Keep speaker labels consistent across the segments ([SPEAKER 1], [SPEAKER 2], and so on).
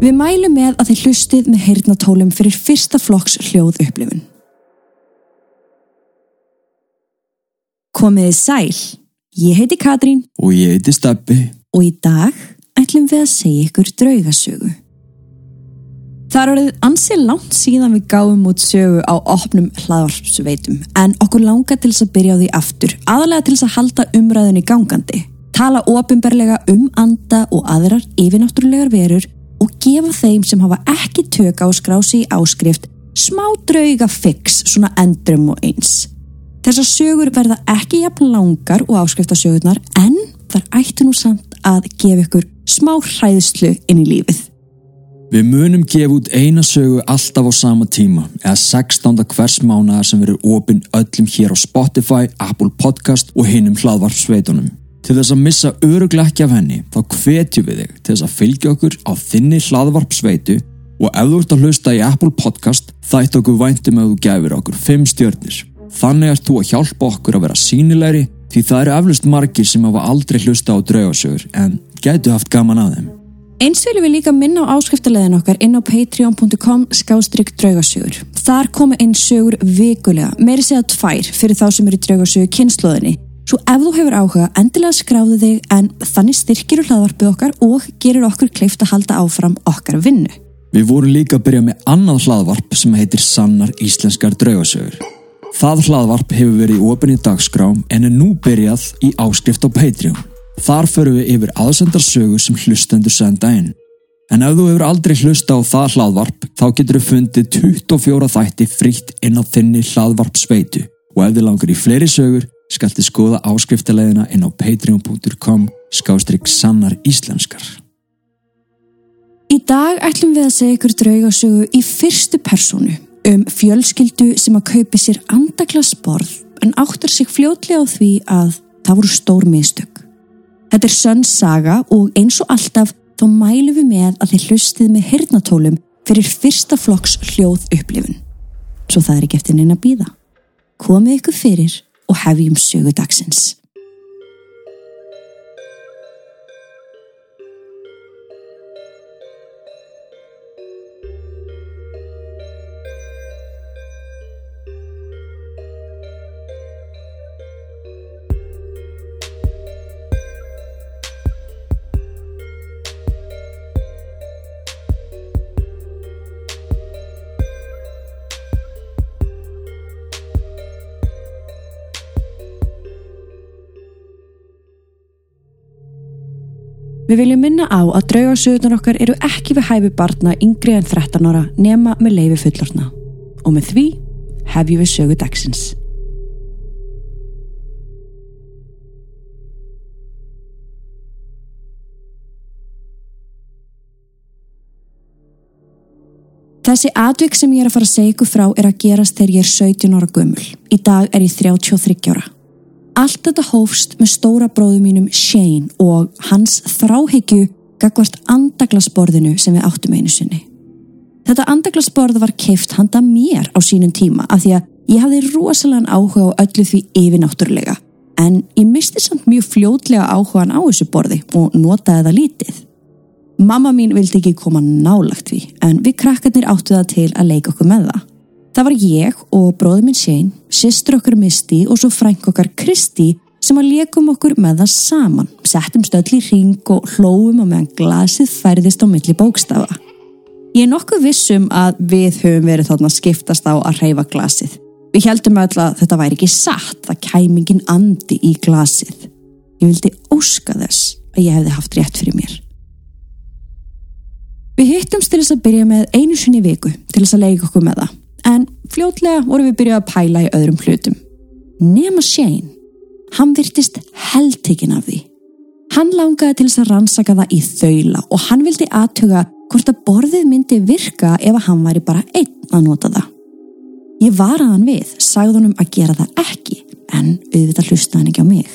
[SPEAKER 1] Við mælum með að þið hlustið með heyrnatólum fyrir fyrsta flokks hljóð upplifun. Komiði sæl, ég heiti Katrín
[SPEAKER 2] Og ég heiti Steppi.
[SPEAKER 1] og í dag ætlum við að segja ykkur draugasögu. Það er orðið ansið langt síðan við gáum út sögu á opnum hlaðvarpsveitum en okkur langar til þess að byrja á því aftur, aðalega til þess að halda umræðinni gangandi, tala ofinberlega um anda og aðrar yfirnáttúrulegar verur og gefa þeim sem hafa ekki tök á að skrá sig í áskrift smá drauga fix svona endrum og eins. Þessar sögur verða ekki jafn langar og áskriftasögurnar en þar ættu nú samt að gefa ykkur smá hræðslu inn í lífið.
[SPEAKER 2] Við munum gefa út eina sögu alltaf á sama tíma eða 16. hvers mánaðar sem verður opinn öllum hér á Spotify, Apple Podcast og hinnum hlaðvarpsveitunum. Til þess að missa öruglega ekki af henni þá hvetjum við þig til þess að fylgja okkur á þinni hlaðvarpsveitu og ef þú ert að hlusta í Apple Podcast þætt okkur væntum að þú gefur okkur 5 stjörnir. Þannig ert þú að hjálpa okkur að vera sínilegri því það eru eflust margir sem hafa aldrei hlusta á draugasögur en gætu haft gaman að þeim.
[SPEAKER 1] Eins viljum við líka minna á áskriftarleðin okkar inn á patreon.com skástrygg draugasögur. Þar koma inn sögur vikulega, meiri segja tvær fyrir þá sem eru draugasögu kynnslóðinni. Svo ef þú hefur áhuga, endilega skráðu þig en þannig styrkir þú hlaðvarpið okkar og gerir okkur kleift að halda áfram okkar vinnu.
[SPEAKER 2] Við vorum líka að byrja með annað hlaðvarp sem heitir Sannar Íslenskar draugasögur. Það hlaðvarp hefur verið í opinni dagskrám en er nú byrjað í áskrift á Patreon. Þar förum við yfir aðsendar sögur sem hlustendur senda inn. En ef þú hefur aldrei hlusta á það hlaðvarp þá getur þú fundið 24 þætti frítt inn á þinni hlaðvarp sveitu og ef þið langar í fleiri sögur skalti skoða áskriftarleðina inn á patreon.com skástrygg sannar íslenskar.
[SPEAKER 1] Í dag ætlum við að segja ykkur draugasögu í fyrstu persónu um fjölskyldu sem að kaupi sér andaglasborð en áttar sig fljótlega á því að það voru stór mistök. Þetta er sönn saga og eins og alltaf þá mælum við með að þið hlustið með hirnatólum fyrir fyrsta flokks hljóð upplifun. Svo það er ekki eftir neina býða. Komið ykkur fyrir og hefjum sögu dagsins. Við viljum minna á að draugasögurnar okkar eru ekki við hæfi barna yngri en 13 ára nema með leifi fullorna. Og með því hefjum við sögu dagsins. Þessi atvik sem ég er að fara að segja ykkur frá er að gerast þegar ég er 17 ára gömul. Í dag er ég 33 ára. Allt þetta hófst með stóra bróðu mínum Shane og hans þráhyggju gagvart andaglasborðinu sem við áttum einu sinni. Þetta andaglasborð var keift handa mér á sínum tíma af því að ég hafði rosalega áhuga á öllu því yfirnáttúrulega en ég misti samt mjög fljótlega áhugan á þessu borði og notaði það lítið. Mamma mín vildi ekki koma nálagt því en við krakkarnir áttu það til að leika okkur með það. Það var ég og bróður minn Shane, sýstur okkur Misti og svo frænk okkar Kristi sem að leikum okkur með það saman. Settum stöll í ring og hlóum og meðan glasið færðist á milli bókstafa. Ég er nokkuð vissum að við höfum verið þarna að skiptast á að reyfa glasið. Við heldum öll að þetta væri ekki satt, það kæmingin andi í glasið. Ég vildi óska þess að ég hefði haft rétt fyrir mér. Við hittumst til þess að byrja með einu sinni viku til þess að leika okkur með það en fljótlega vorum við byrjað að pæla í öðrum hlutum. Nema Shane, hann virtist heldtekinn af því. Hann langaði til þess að rannsaka það í þaula og hann vildi aðtuga hvort að borðið myndi virka ef að hann væri bara einn að nota það. Ég var að hann við, sagði honum að gera það ekki, en auðvitað hlusta hann ekki á mig.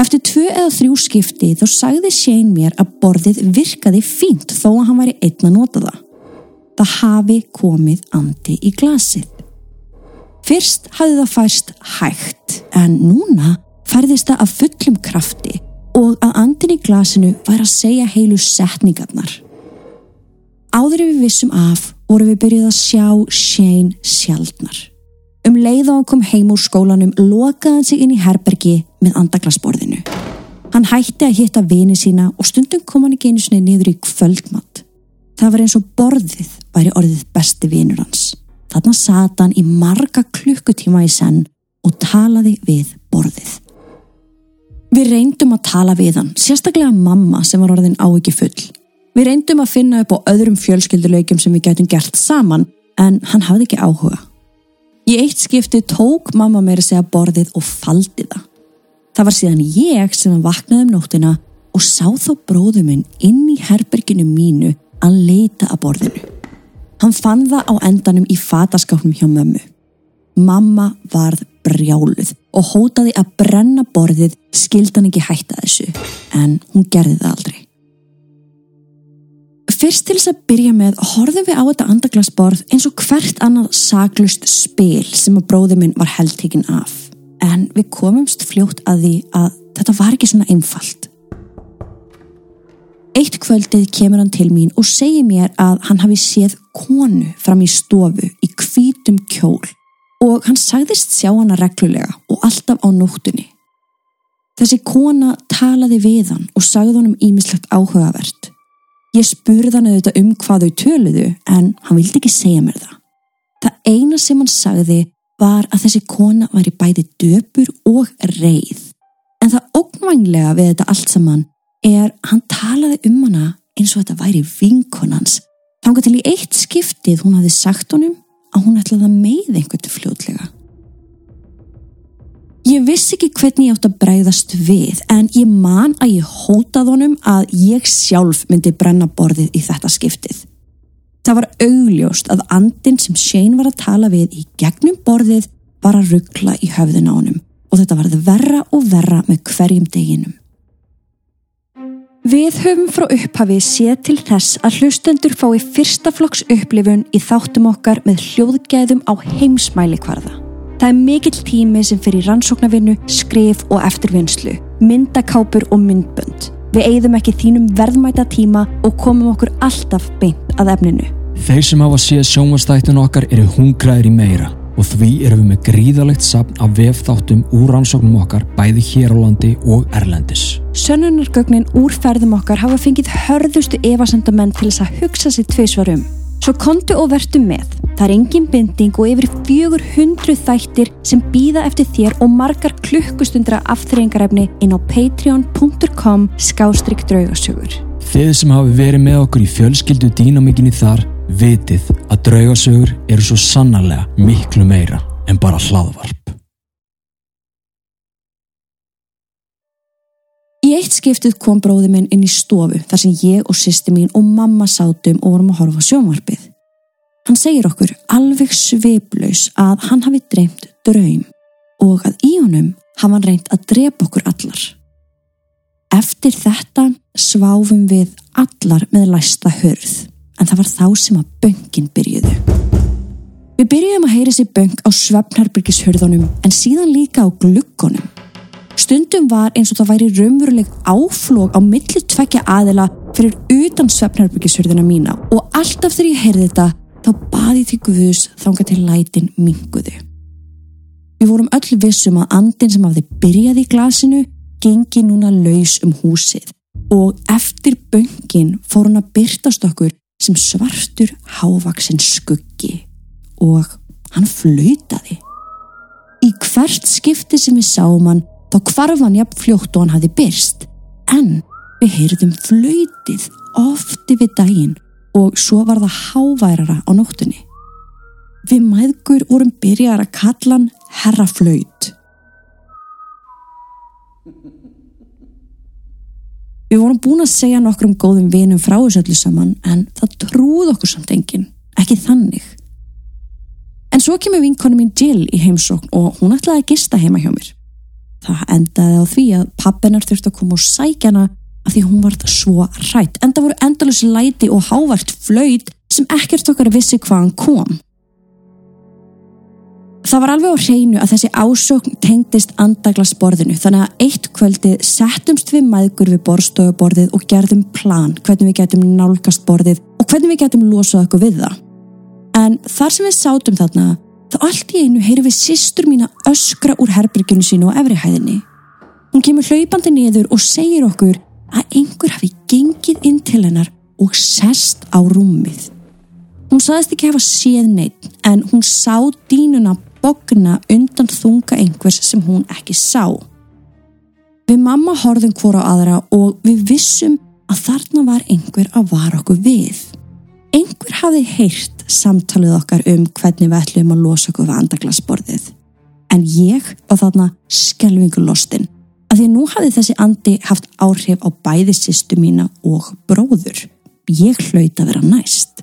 [SPEAKER 1] Eftir tvö eða þrjú skipti þá sagði Shane mér að borðið virkaði fínt þó að hann væri einn að nota það það hafi komið andi í glasið. Fyrst hafði það fæst hægt en núna færðist það af fullum krafti og að andin í glasinu væri að segja heilu setningarnar. áður við vissum af voru við byrjuð að sjá Shane sjaldnar. Um leið og hann kom heim úr skólanum lokaði hann sig inn í herbergi með andaglasborðinu. Hann hætti að hitta vini sína og stundum kom hann ekki einu sinni niður í kvöldmatt. Það var eins og borðið væri orðið besti vinur hans. Þarna sat hann í marga klukkutíma í senn og talaði við borðið. Við reyndum að tala við hann, sérstaklega mamma sem var orðin á ekki full. Við reyndum að finna upp á öðrum fjölskylduleikjum sem við gætum gert saman en hann hafði ekki áhuga. Í eitt skipti tók mamma að segja borðið og faldi það. Það var síðan ég sem vaknaði um nóttina og sá þá bróðuminn inn í herberginu mínu að leita að borðinu. Hann fann það á endanum í fataskáknum hjá mömmu. Mamma varð brjáluð og hótaði að brenna borðið skildan ekki hætta þessu en hún gerði það aldrei. Fyrst til þess að byrja með horfðum við á þetta andaglasborð eins og hvert annað saklust spil sem að bróði minn var heldtekinn af en við komumst fljótt að því að þetta var ekki svona einfalt. Eitt kvöldið kemur hann til mín og segir mér að hann hafi séð konu fram í stofu í hvítum kjól og hann sagðist sjá hana reglulega og alltaf á nóttunni. Þessi kona talaði við hann og sagði honum ímislegt áhugavert. Ég spurði hann auðvitað um hvað þau töluðu en hann vildi ekki segja mér það. Það eina sem hann sagði var að þessi kona var í bæði döpur og reið. En það ógnvanglega við þetta allt saman er hann talaði um hana eins og þetta væri vinkonans. Þángar til í eitt skiptið hún hafi sagt honum að hún ætlaði að með einhvern fljótlega. Ég vissi ekki hvernig ég átt að bræðast við en ég man að ég hótað honum að ég sjálf myndi brenna borðið í þetta skiptið. Það var augljóst að andin sem Shane var að tala við í gegnum borðið var að ruggla í höfðun á honum og þetta varði verra og verra með hverjum deginum. Við höfum frá upphafi séð til þess að hlustendur fái fyrstaflokks upplifun í þáttum okkar með hljóðgæðum á heimsmæli hvarða. Það er mikill tími sem fyrir rannsóknarvinnu, skrif og eftirvinnslu, myndakápur og myndbönd. Við eigðum ekki þínum verðmæta tíma og komum okkur alltaf beint að efninu.
[SPEAKER 2] Þeir sem hafa séð sjónvastættun okkar eru hungraðir í meira og því erum við með gríðalegt sapn af vefþáttum úr rannsóknum okkar bæði hér á landi og erlendis.
[SPEAKER 1] Sönnunargögnin úr ferðum okkar hafa fengið hörðustu evasendamenn til þess að hugsa sér tveisvarum. Svo kontu og vertu með. Það er engin binding og yfir 400 þættir sem býða eftir þér og margar klukkustundra aftreyingarefni inn á patreon.com skástrygg draugasögur.
[SPEAKER 2] Þið sem hafi verið með okkur í fjölskyldu dýnamíkinni þar vitið að draugasögur eru svo sannarlega miklu meira en bara hlaðvarp.
[SPEAKER 1] Í eitt skiptið kom bróði minn inn í stofu þar sem ég og sýsti mín og mamma sátum og vorum að horfa sjónvarpið. Hann segir okkur alveg sveiplaus að hann hafi dreymt draum og að í honum hafa hann reynt að drepa okkur allar. Eftir þetta sváfum við allar með læsta hörð en það var þá sem að böngin byrjuðu. Við byrjuðum að heyra sér böng á svefnherbyrgishörðunum en síðan líka á glukkonum. Stundum var eins og það væri raunveruleg áflóg á milli tvekja aðila fyrir utan svefnherbyrgishörðuna mína og alltaf þegar ég heyrði þetta þá baði því guðus þánga til lætin minguðu. Við vorum öll vissum að andin sem hafði byrjað í glasinu gengi núna laus um húsið og eftir böngin fór hann að byrtast okkur sem svartur hávaksinn skuggi og hann flöytaði. Í hvert skipti sem við sáum hann þá kvarf hann jafn fljótt og hann hafi byrst en við heyrðum flöytið ofti við daginn og svo var það háværara á nóttunni. Við maðgur vorum byrjar að kalla hann herraflöyt. Við vorum búin að segja nokkrum góðum vinum frá þessu öllu saman en það trúð okkur samt enginn, ekki þannig. En svo kemur vinkonu mín Jill í heimsókn og hún ætlaði að gista heima hjá mér. Það endaði á því að pappinar þurfti að koma og sækja hana að því hún varð svo rætt. Enda voru endalus læti og hávart flöyt sem ekkert okkar vissi hvaðan kom. Það var alveg á hreinu að þessi ásókn tengdist andaglasborðinu þannig að eitt kvöldi settumst við maðgur við borstofuborðið og gerðum plan hvernig við getum nálgast borðið og hvernig við getum losað okkur við það. En þar sem við sátum þarna, þá allt í einu heyrum við sýstur mína öskra úr herbyrgjunu sínu á efrihæðinni. Hún kemur hlaupandi niður og segir okkur að einhver hafi gengið inn til hennar og sest á rúmið. Hún saðist ekki hafa séð neitt en hún sá dínuna bogna undan þunga einhvers sem hún ekki sá. Við mamma horfum hvora aðra og við vissum að þarna var einhver að vara okkur við. Einhver hafi heyrt samtalið okkar um hvernig við ætlum að losa okkur við andaglasborðið. En ég var þarna skelvingu lostin að því nú hafi þessi andi haft áhrif á bæði sýstu mína og bróður. Ég hlaut að vera næst.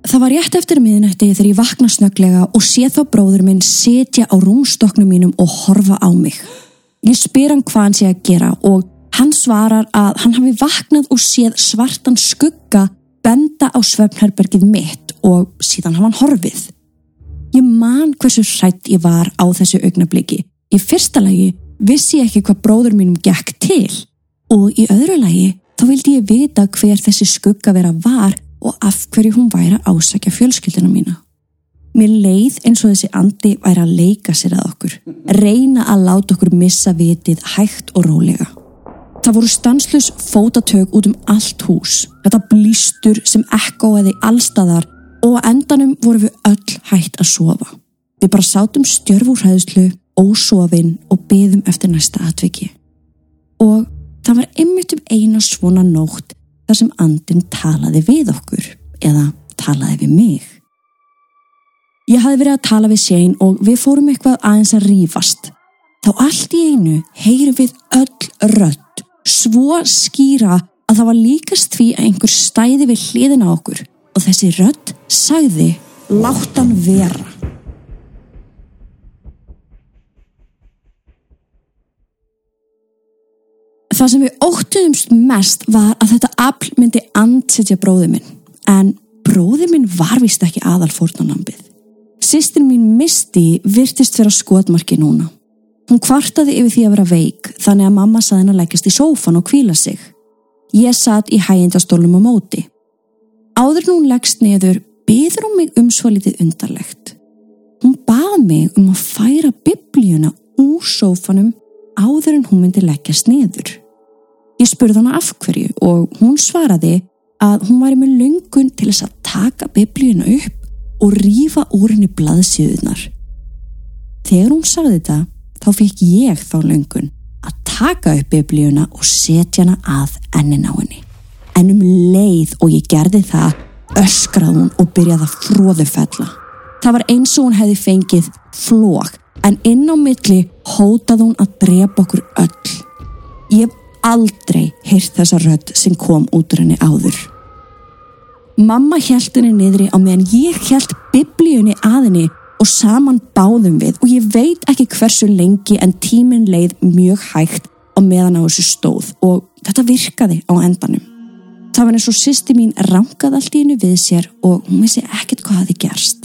[SPEAKER 1] Það var rétt eftir miðnætti þegar ég vakna snöglega og sé þá bróður minn setja á rúmstoknum mínum og horfa á mig. Ég spyr hann hvað hann sé að gera og hann svarar að hann hafi vaknað og séð svartan skugga benda á svefnherbergið mitt og síðan hafa hann horfið. Ég man hversu hrætt ég var á þessu augnabliki. Í fyrsta lagi vissi ég ekki hvað bróður mínum gekk til og í öðru lagi þá vildi ég vita hver þessi skugga vera var og af hverju hún væri að ásækja fjölskyldina mína. Mér leið eins og þessi andi væri að leika sér að okkur, reyna að láta okkur missa vitið hægt og rólega. Það voru stanslus fótatök út um allt hús, þetta blýstur sem ekkoði allstaðar og að endanum voru við öll hægt að sofa. Við bara sátum stjörfúrhæðslu, ósofinn og beðum eftir næsta atviki. Og það var einmitt um eina svona nótt þar sem andin talaði við okkur eða talaði við mig. Ég hafði verið að tala við séin og við fórum eitthvað aðeins að rýfast. Þá allt í einu heyrum við öll rött, svo skýra að það var líkast því að einhver stæði við hliðin á okkur og þessi rött sagði láttan vera. Það sem við óttuðumst mest var að þetta afl myndi andsetja bróði minn. En bróði minn var vist ekki aðal fórnanambið. Sistin mín misti virtist vera skotmarki núna. Hún kvartaði yfir því að vera veik þannig að mamma saði henn að lækast í sófan og kvíla sig. Ég satt í hægindastólum á móti. Áður hún leggst neður byður hún mig um svo litið undarlegt. Hún bað mig um að færa biblíuna úr sófanum áður en hún myndi leggjast neður. Ég spurði hana af hverju og hún svaraði að hún væri með löngun til þess að taka biblíuna upp og rýfa úr henni blaðsíðunar. Þegar hún sagði þetta þá fikk ég þá löngun að taka upp biblíuna og setja hana að ennin á henni. En um leið og ég gerði það öskrað hún og byrjaði að fróðu fella. Það var eins og hún hefði fengið flók en inn á milli hótað hún að drepa okkur öll. Ég aldrei heyrt þessa rödd sem kom út úr henni áður. Mamma held henni niðri á meðan ég held biblíunni að henni og saman báðum við og ég veit ekki hversu lengi en tímin leið mjög hægt á meðan á þessu stóð og þetta virkaði á endanum. Það var eins og sýsti mín rangað allt í hennu við sér og hún vissi ekkert hvað hafi gerst.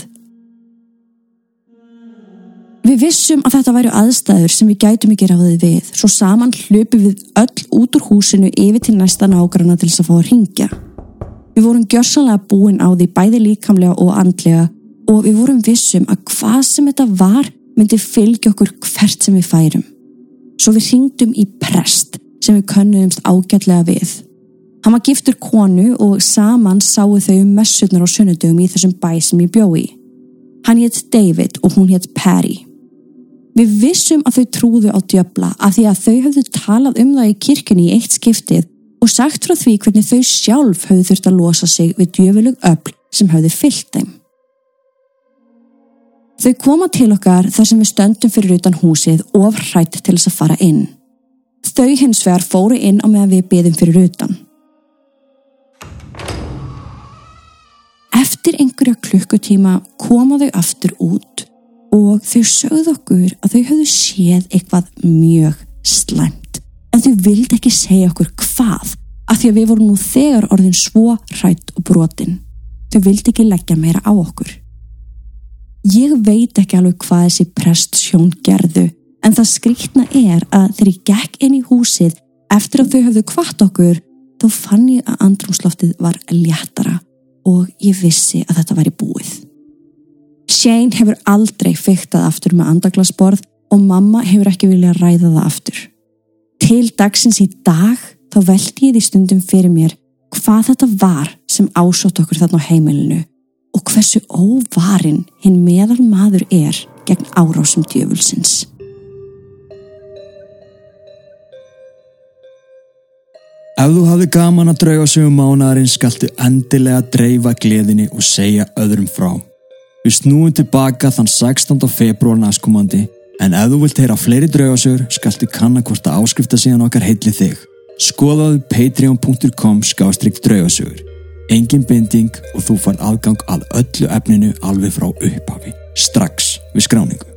[SPEAKER 1] Við vissum að þetta væru aðstæður sem við gætum ekki ráðið við, svo saman hlöpu við öll út úr húsinu yfir til næsta nágrana til þess að fá að ringja. Við vorum gjörsanlega búin á því bæði líkamlega og andlega og við vorum vissum að hvað sem þetta var myndi fylgja okkur hvert sem við færum. Svo við ringdum í prest sem við könnuðumst ágætlega við. Hann var giftur konu og saman sáu þau um messurnar á sunnudögum í þessum bæ sem ég bjói. Hann hétt David og hún hétt Perry. Við vissum að þau trúðu á djöbla af því að þau höfðu talað um það í kirkjunni í eitt skiptið og sagt frá því hvernig þau sjálf höfðu þurft að losa sig við djöfulug öll sem höfðu fyllt þeim. Þau koma til okkar þar sem við stöndum fyrir utan húsið og hrætt til þess að fara inn. Þau hins vegar fóru inn á meðan við beðum fyrir utan. Eftir einhverja klukkutíma koma þau aftur út og þau sögðu okkur að þau höfðu séð eitthvað mjög slæmt. En þau vildi ekki segja okkur hvað af því að við vorum nú þegar orðin svo hrætt og brotin. Þau vildi ekki leggja meira á okkur. Ég veit ekki alveg hvað þessi prestsjón gerðu en það skrítna er að þegar ég gekk inn í húsið eftir að þau höfðu kvart okkur Þó fann ég að andrumsloftið var léttara og ég vissi að þetta væri búið. Shane hefur aldrei fyrktað aftur með andaglasborð og mamma hefur ekki viljað ræða það aftur. Til dagsins í dag þá veldi ég því stundum fyrir mér hvað þetta var sem ásótt okkur þarna á heimilinu og hversu óvarin hinn meðal maður er gegn árásum djöfulsins.
[SPEAKER 2] Ef þú hafði gaman að drauga sig um mánadarinn skaltu endilega dreifa gleðinni og segja öðrum frá. Við snúum tilbaka þann 16. februar næstkomandi en ef þú vilt heyra fleiri draugasögur skaltu kanna hvort að áskrifta síðan okkar heitli þig. Skoðaðu patreon.com skástrygg draugasögur. Engin binding og þú far aðgang að öllu efninu alveg frá upphafi. Strax við skráningu.